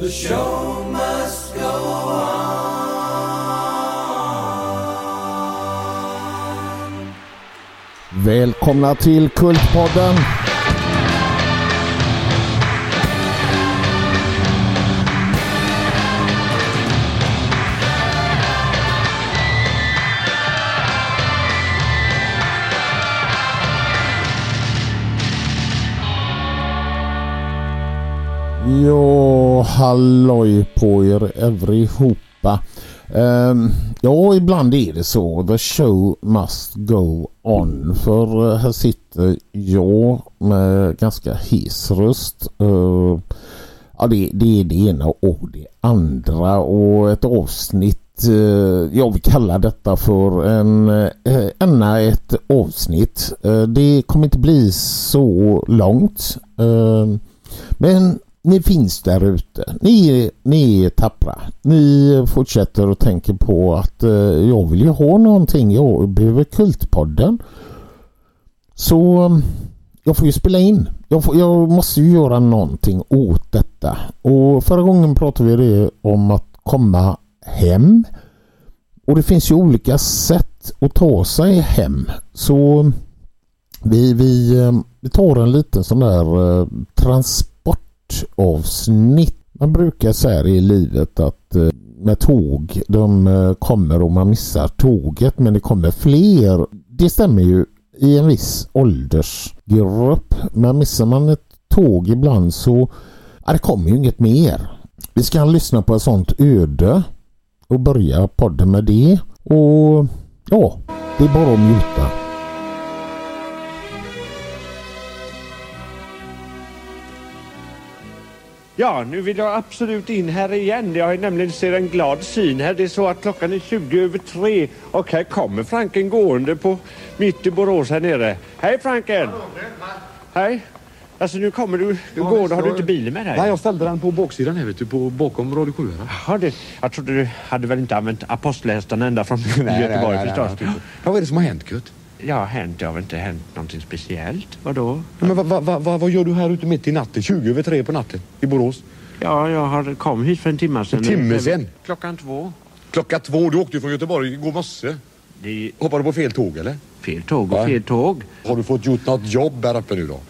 The show must go on. Välkomna till Kultpodden! Ja, halloj på er allihopa. Um, ehm, ja, ibland är det så. The show must go on. För eh, här sitter jag med ganska hes röst. Uh, ja, det, det är det ena och det andra. Och ett avsnitt, eh, uh, jag vill kalla detta för en, uh, ännu ett avsnitt. det kommer inte bli så långt. Ehm, men ni finns där ute. Ni, ni är tappra. Ni fortsätter och tänker på att eh, jag vill ju ha någonting. Jag behöver Kultpodden. Så jag får ju spela in. Jag, får, jag måste ju göra någonting åt detta. Och förra gången pratade vi det om att komma hem. Och det finns ju olika sätt att ta sig hem. Så vi, vi, eh, vi tar en liten sån där eh, transport avsnitt. Man brukar säga i livet att eh, med tåg, de eh, kommer och man missar tåget men det kommer fler. Det stämmer ju i en viss åldersgrupp. Men missar man ett tåg ibland så ja, det kommer ju inget mer. Vi ska lyssna på ett sånt öde och börja podden med det. Och ja, det är bara att njuta. Ja, nu vill jag absolut in här igen. Jag har nämligen ser en glad syn här. Det är så att klockan är 20 över tre och här kommer Franken gående på mitt i Borås här nere. Hej Franken! Hej! Alltså nu kommer du gående. Har du inte bilen med dig? Nej, jag ställde den på baksidan här vet du, på, bakom Radio 7. Jaha, det, jag trodde du hade väl inte använt apostlhästarna ända från nej, Göteborg nej, förstås. Nej, nej. Vad är det som har hänt Kurt? Ja, hänt. Det har väl inte hänt någonting speciellt. Vadå? Ja, men vad va, va, vad gör du här ute mitt i natten? 20 över tre på natten i Borås? Ja, jag har kom hit för en timme sedan. En timme sedan? Klockan två. Klockan två? Du åkte ju från Göteborg igår morse. Det... Hoppade du på fel tåg eller? Fel tåg och ja. fel tåg. Har du fått gjort något jobb här uppe nu då?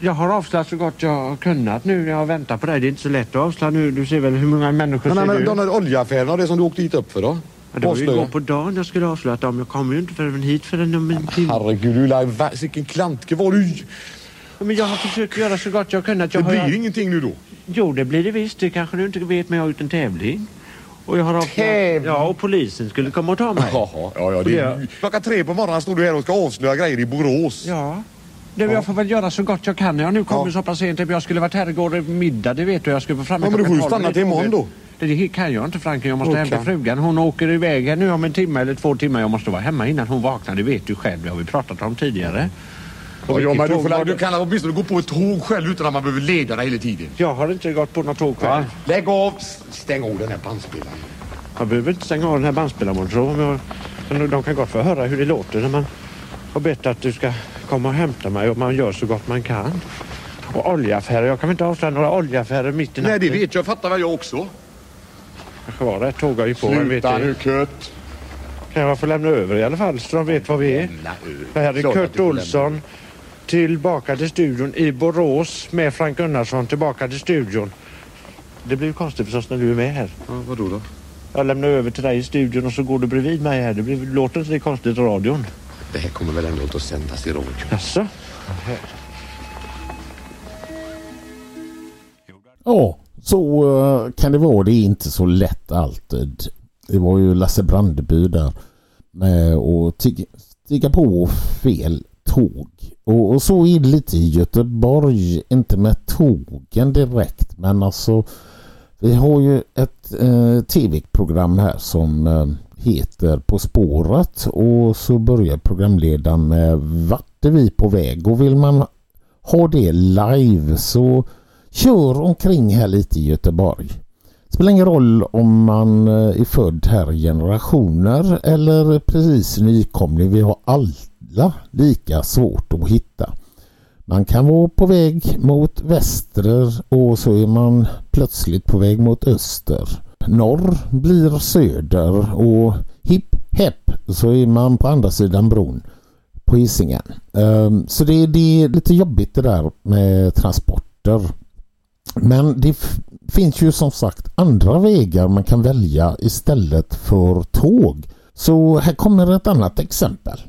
Jag har avslöjat så gott jag har kunnat nu. Jag har väntat på dig. Det är inte så lätt att avslöja nu. Du ser väl hur många människor men, ser men, du? De där oljeaffärerna, det som du åkte hit upp för då? Ja, det var ju igår på dagen jag skulle avslöja dem. Jag kommer ju inte förrän hit förrän om en timme. Herregud, lär vilken klantke var du? Men jag har försökt göra så gott jag kunnat. Jag det blir har... ingenting nu då? Jo, det blir det visst. Det kanske du inte vet, men jag har gjort en tävling. Och jag har Tävling? Ja, och polisen skulle komma och ta mig. Jaha, ja, ja. Det är... Klockan tre på morgonen står du här och ska avslöja grejer i Borås. Ja. Det, jag får väl göra så gott jag kan. Jag nu kommer ja. så pass sent. Jag skulle varit här igår middag, det vet du. Jag skulle vara framme ja, men du får ju stanna till imorgon då. Det kan jag inte Franken. Jag måste okay. hämta frugan. Hon åker iväg här nu om en timme eller två timmar. Jag måste vara hemma innan hon vaknar. Det vet du själv. Det har vi pratat om tidigare. Ja, ja, men du, får, du kan åtminstone gå på ett tåg själv utan att man behöver leda dig hela tiden. Jag har inte gått på något tåg själv. Lägg av! Stäng av den här bandspelaren. Jag behöver inte stänga av den här bandspelaren, tror jag. De kan gott få höra hur det låter när man har bett att du ska komma och hämta mig och man gör så gott man kan. Och oljeaffärer. Jag kan inte avslöja några oljeaffärer mitt i natten. Nej, det vet jag. Fattar väl jag också. Kanske var det ett tåg jag gick på. Sluta nu Kurt. Kan jag få lämna över i alla fall så de vet vad vi är. Det här är Kurt Olsson. Tillbaka till studion i Borås med Frank Gunnarsson tillbaka till studion. Det blir ju konstigt förstås när du är med här. Ja, vadå då? Jag lämnar över till dig i studion och så går du bredvid mig här. Det blir, låter inte det konstigt i radion? Det här kommer väl ändå inte att sändas i radio? Jaså? Ja, så eh, kan det vara. Det är inte så lätt alltid. Det var ju Lasse Brandeby där med att stiga på fel tåg. Och, och, så är det lite i Göteborg. Inte med tågen direkt men alltså vi har ju ett eh, tv-program här som eh, heter På spåret och så börjar programledaren med vart är vi på väg och vill man ha det live så kör omkring här lite i Göteborg. Det spelar ingen roll om man eh, är född här i generationer eller precis nykomling. Vi har alla lika svårt att hitta. Man kan vara på väg mot väster och så är man plötsligt på väg mot öster. Norr blir söder och hipp hepp så är man på andra sidan bron på Hisingen. Ehm, så det, det är lite jobbigt det där med transporter. Men det finns ju som sagt andra vägar man kan välja istället för tåg. Så här kommer ett annat exempel.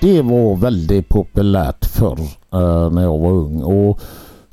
Det var väldigt populärt förr eh, när jag var ung. Och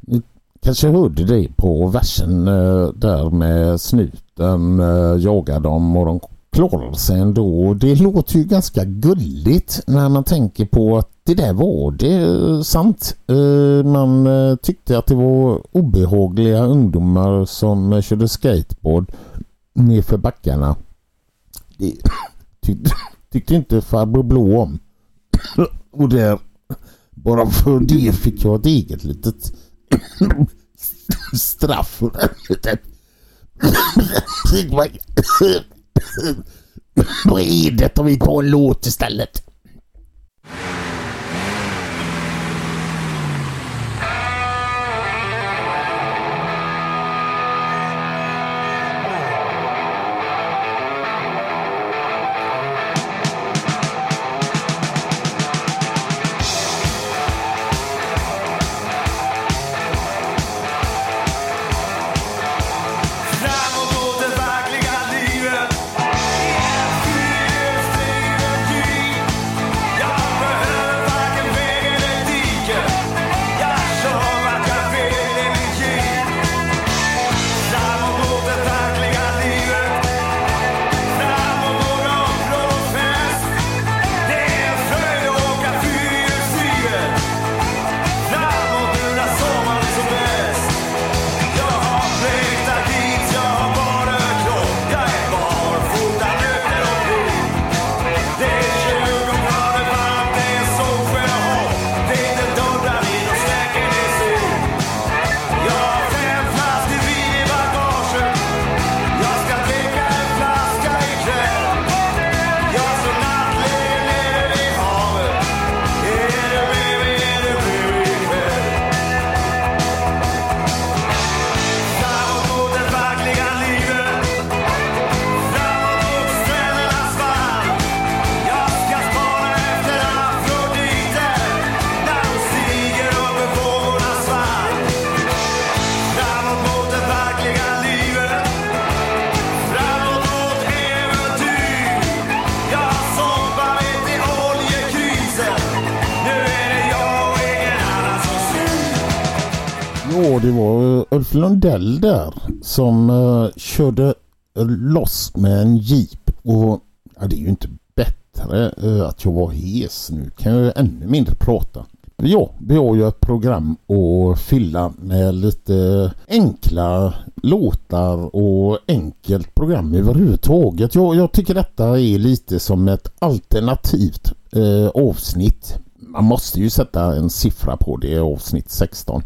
ni kanske hörde det på versen eh, där med snuten eh, jagar dem och de klarar sig ändå. Det låter ju ganska gulligt när man tänker på att det där var det eh, sant. Eh, man eh, tyckte att det var obehagliga ungdomar som körde skateboard nerför backarna. Det tyckte, tyckte inte farbror Blå om. Och där, bara för det fick jag ett eget litet straff. Vad är detta? vi tar en låt istället? Lundell där som uh, körde eh, loss med en jeep och ja, det är ju inte bättre uh, att jag var hes nu kan jag ännu mindre prata. Ja, vi har ju ett program att fylla med lite enkla låtar och enkelt program överhuvudtaget. Jag, jag tycker detta är lite som ett alternativt eh, avsnitt. Man måste ju sätta en siffra på det, avsnitt 16.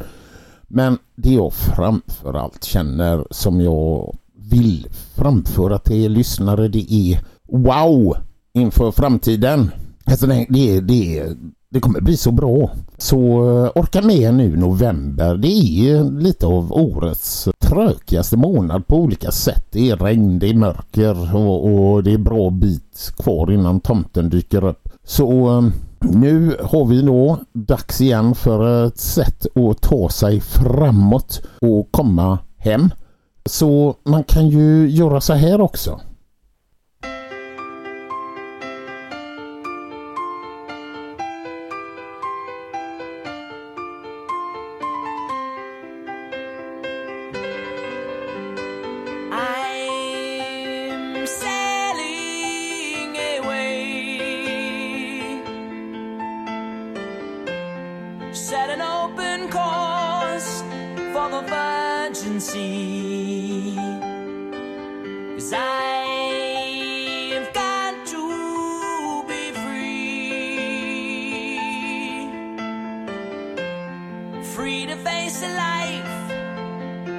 Men det jag framförallt känner som jag vill framföra till er lyssnare det är wow inför framtiden. Alltså det, det, det det kommer bli så bra. Så eh, orka med nu november. Det är lite av årets trökigaste månad på olika sätt. Det är regn, det är mörker och, och det är bra bit kvar innan tomten dyker upp. Så eh, nu har vi då dags igen för ett sätt att ta sig framåt och komma hem. Så man kan ju göra så här också. The Virgin Sea. Cause I've got to be free. Free to face the life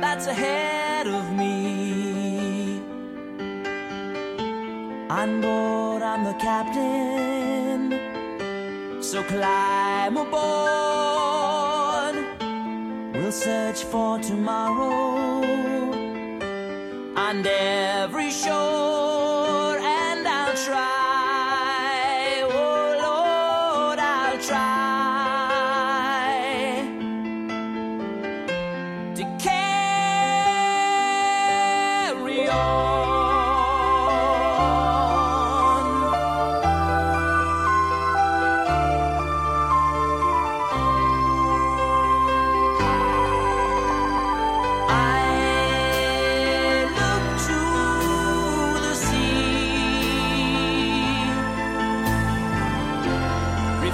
that's ahead of me. On board, I'm the captain. So climb aboard search for tomorrow. And every show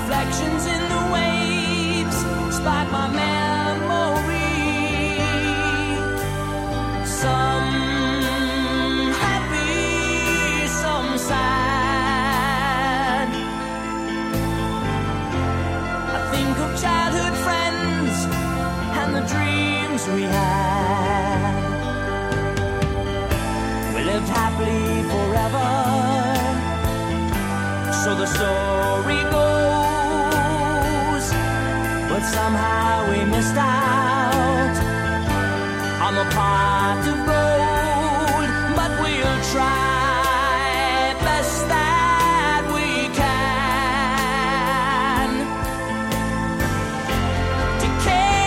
reflections in the waves spark my memory. Some happy, some sad. I think of childhood friends and the dreams we had. On the pot of gold. But we'll try best that we can to carry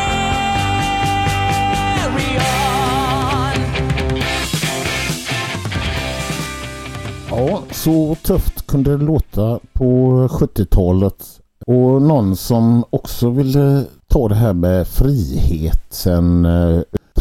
on. Ja, så tufft kunde det låta på 70-talet. Och någon som också ville ta det här med friheten, eh,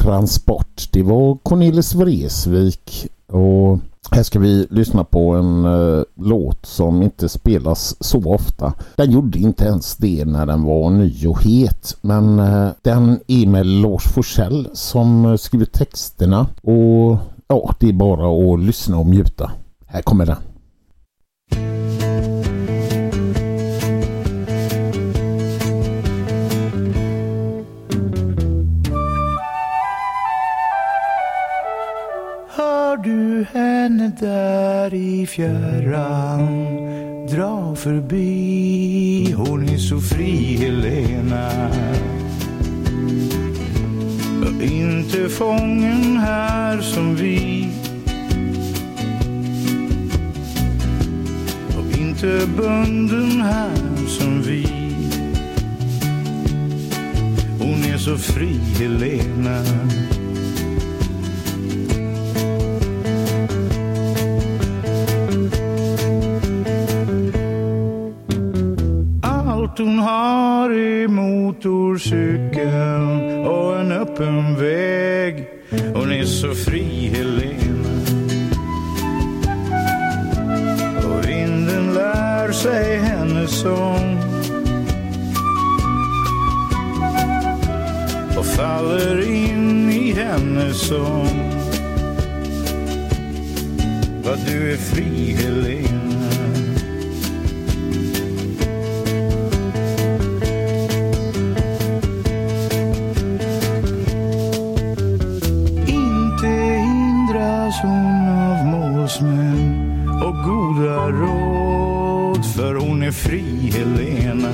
transport. Det var Cornelis Vreeswijk. Och här ska vi lyssna på en eh, låt som inte spelas så ofta. Den gjorde inte ens det när den var ny och het. Men eh, den är med Lars Forssell som eh, skriver texterna. Och ja, det är bara att lyssna och njuta. Här kommer den. Du henne där i fjärran. Dra förbi Hon är så fri Helena. Inte fången här som vi. Och inte bunden här som vi. Hon är så fri Helena. Hon har är motorcykeln och en öppen väg. Hon är så fri, Helena. Och vinden lär sig hennes sång. Och faller in i hennes sång. Vad du är fri, Helena. fri Helena.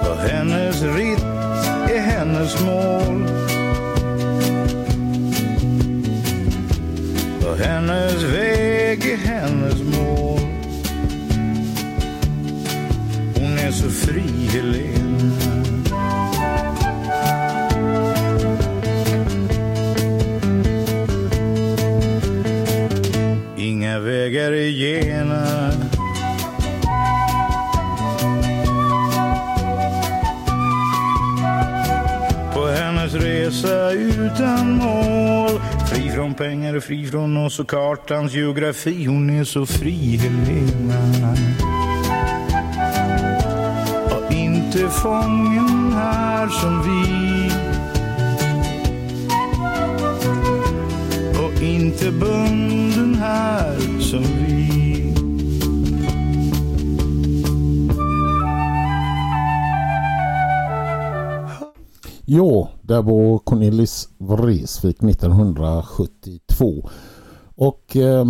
Och hennes ritt är hennes mål. Och hennes väg är hennes mål. Hon är så fri Helena. vägar är gena pengar och fri från oss och kartans geografi. Hon är så fri, Helena Och inte fången här som vi. Och inte bunden här som vi. Ja, det var Cornelis Vreeswijk 1972. Och eh,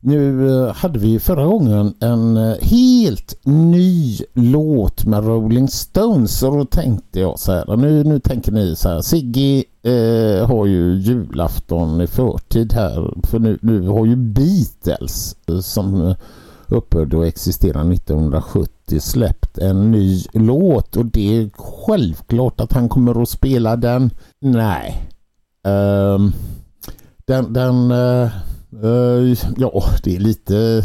nu eh, hade vi förra gången en eh, helt ny låt med Rolling Stones. Och då tänkte jag så här, nu, nu tänker ni så här, Sigge eh, har ju julafton i förtid här. För nu, nu har ju Beatles eh, som upphörde att existera 1970 släppt en ny låt och det är självklart att han kommer att spela den. Nej. Um, den, den uh, uh, ja, det är lite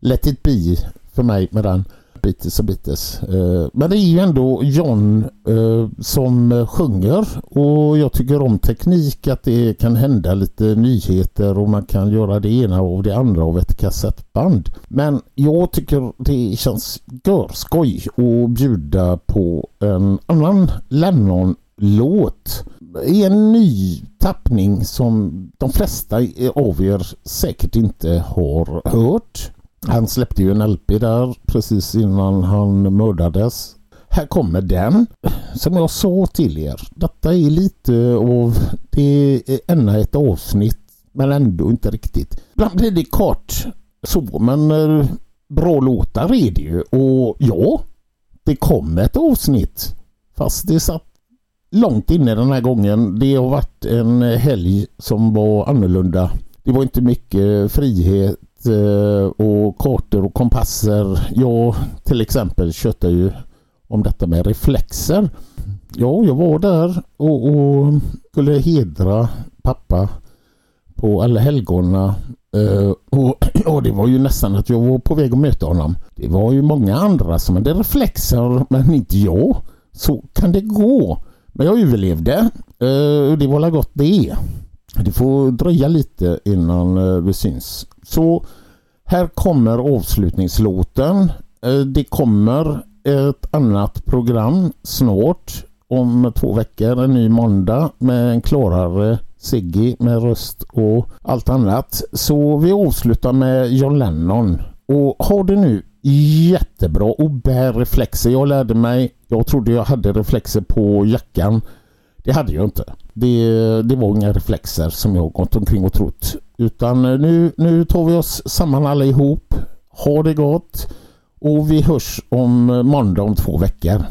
let it be för mig med den. Beatles och Beatles. Eh, men det är ju ändå John eh, som sjunger och jag tycker om teknik att det kan hända lite nyheter och man kan göra det ena och det andra av ett kassettband. Men jag tycker det känns görskoj att bjuda på en annan Lennon-låt i en ny tappning som de flesta av er säkert inte har hört. Han släppte ju en LP där precis innan han mördades. Här kommer den. Som jag sa till er. Detta är lite av det är ännu ett avsnitt men ändå inte riktigt. Ibland blir det kort så men eh, bra låtar är det ju. Och ja, det kommer ett avsnitt. Fast det satt långt inne den här gången. Det har varit en helg som var annorlunda. Det var inte mycket frihet Eh, och kartor och kompasser. Jag till exempel köttar ju om detta med reflexer. Ja, jag var där och, och skulle hedra pappa på alla helgona Uh, och, ja, det var ju nästan att jag var på väg att möta honom. Det var ju många andra som hade reflexer men inte jag. Så kan det gå. Men jag överlevde. Uh, det var väl gott det. Det får dröja lite innan eh, vi syns. Så här kommer avslutningslåten. Eh, det kommer ett annat program snart om två veckor, en ny måndag med en klarare Siggy med röst och allt annat. Så vi avslutar med John Lennon. Och har det nu jättebra och bär reflexer. Jag lärde mig, jag trodde jag hade reflexer på jackan. Det hade jag inte. Det, det var inga reflexer som jag gått omkring och trott. Utan eh, nu, nu tar vi oss samman allihop. Ha det gott. Och vi hörs om eh, måndag om två veckor.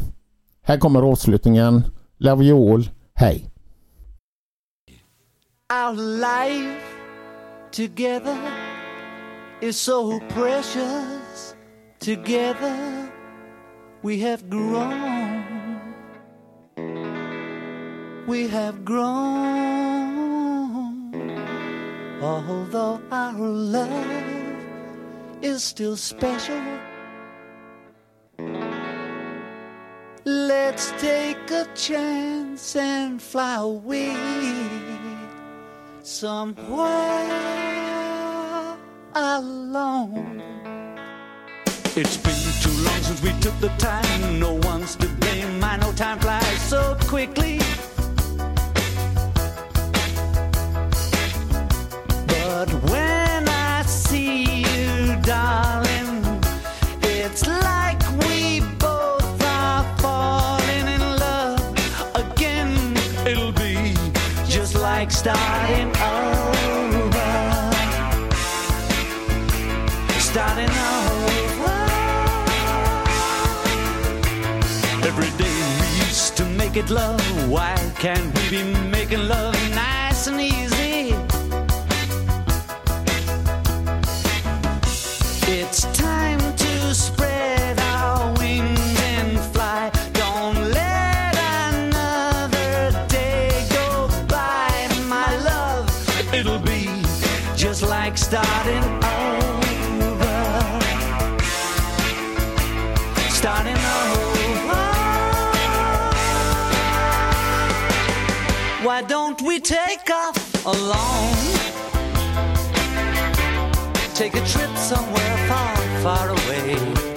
Här kommer avslutningen. Love you all. Hej! Our life together is so precious. Together we have grown. We have grown. Although our love is still special. Let's take a chance and fly away somewhere alone. It's been too long since we took the time. No one's to blame. I know time flies so quickly. It'll be just like starting over. Starting over. Every day we used to make it love. Why can't we be making love nice and easy? Why don't we take off alone? Take a trip somewhere far, far away.